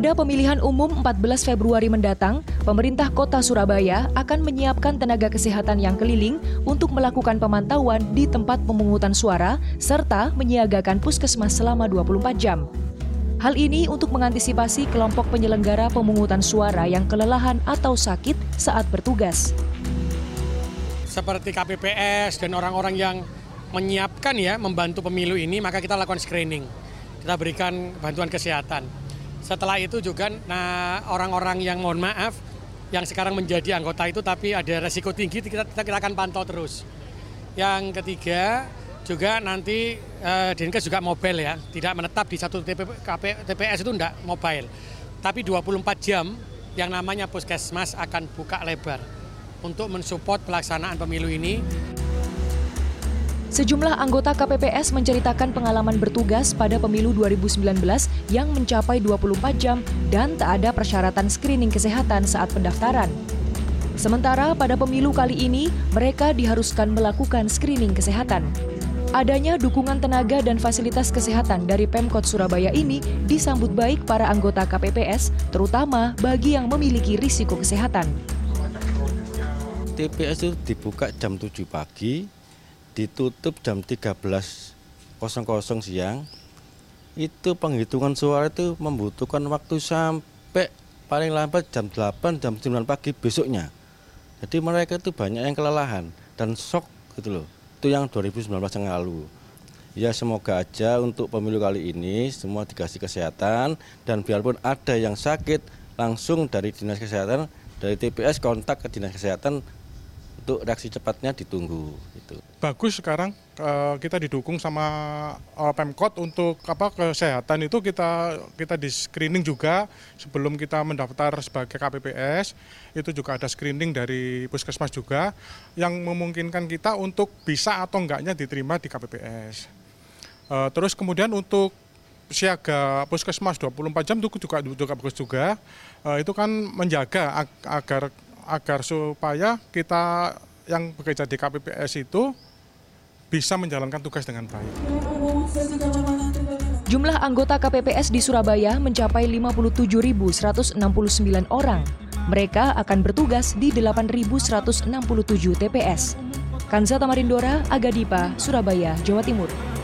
Pada pemilihan umum 14 Februari mendatang, pemerintah kota Surabaya akan menyiapkan tenaga kesehatan yang keliling untuk melakukan pemantauan di tempat pemungutan suara serta menyiagakan puskesmas selama 24 jam. Hal ini untuk mengantisipasi kelompok penyelenggara pemungutan suara yang kelelahan atau sakit saat bertugas. Seperti KPPS dan orang-orang yang menyiapkan ya membantu pemilu ini, maka kita lakukan screening. Kita berikan bantuan kesehatan setelah itu juga nah orang-orang yang mohon maaf yang sekarang menjadi anggota itu tapi ada resiko tinggi kita, kita, akan pantau terus. Yang ketiga juga nanti eh, Dinkes juga mobile ya, tidak menetap di satu TP, KP, TPS itu enggak mobile. Tapi 24 jam yang namanya puskesmas akan buka lebar untuk mensupport pelaksanaan pemilu ini. Sejumlah anggota KPPS menceritakan pengalaman bertugas pada pemilu 2019 yang mencapai 24 jam dan tak ada persyaratan screening kesehatan saat pendaftaran. Sementara pada pemilu kali ini, mereka diharuskan melakukan screening kesehatan. Adanya dukungan tenaga dan fasilitas kesehatan dari Pemkot Surabaya ini disambut baik para anggota KPPS, terutama bagi yang memiliki risiko kesehatan. TPS itu dibuka jam 7 pagi ditutup jam 13.00 siang itu penghitungan suara itu membutuhkan waktu sampai paling lambat jam 8 jam 9 pagi besoknya. Jadi mereka itu banyak yang kelelahan dan shock gitu loh. Itu yang 2019 yang lalu. Ya semoga aja untuk pemilu kali ini semua dikasih kesehatan dan biarpun ada yang sakit langsung dari dinas kesehatan dari TPS kontak ke dinas kesehatan untuk reaksi cepatnya ditunggu. Itu. Bagus sekarang uh, kita didukung sama uh, Pemkot untuk apa kesehatan itu kita kita di screening juga sebelum kita mendaftar sebagai KPPS itu juga ada screening dari puskesmas juga yang memungkinkan kita untuk bisa atau enggaknya diterima di KPPS. Eh, terus kemudian untuk siaga puskesmas 24 jam itu juga juga bagus juga. Uh, itu kan menjaga ag agar agar supaya kita yang bekerja di KPPS itu bisa menjalankan tugas dengan baik. Jumlah anggota KPPS di Surabaya mencapai 57.169 orang. Mereka akan bertugas di 8.167 TPS. Kanza Tamarindora, Agadipa, Surabaya, Jawa Timur.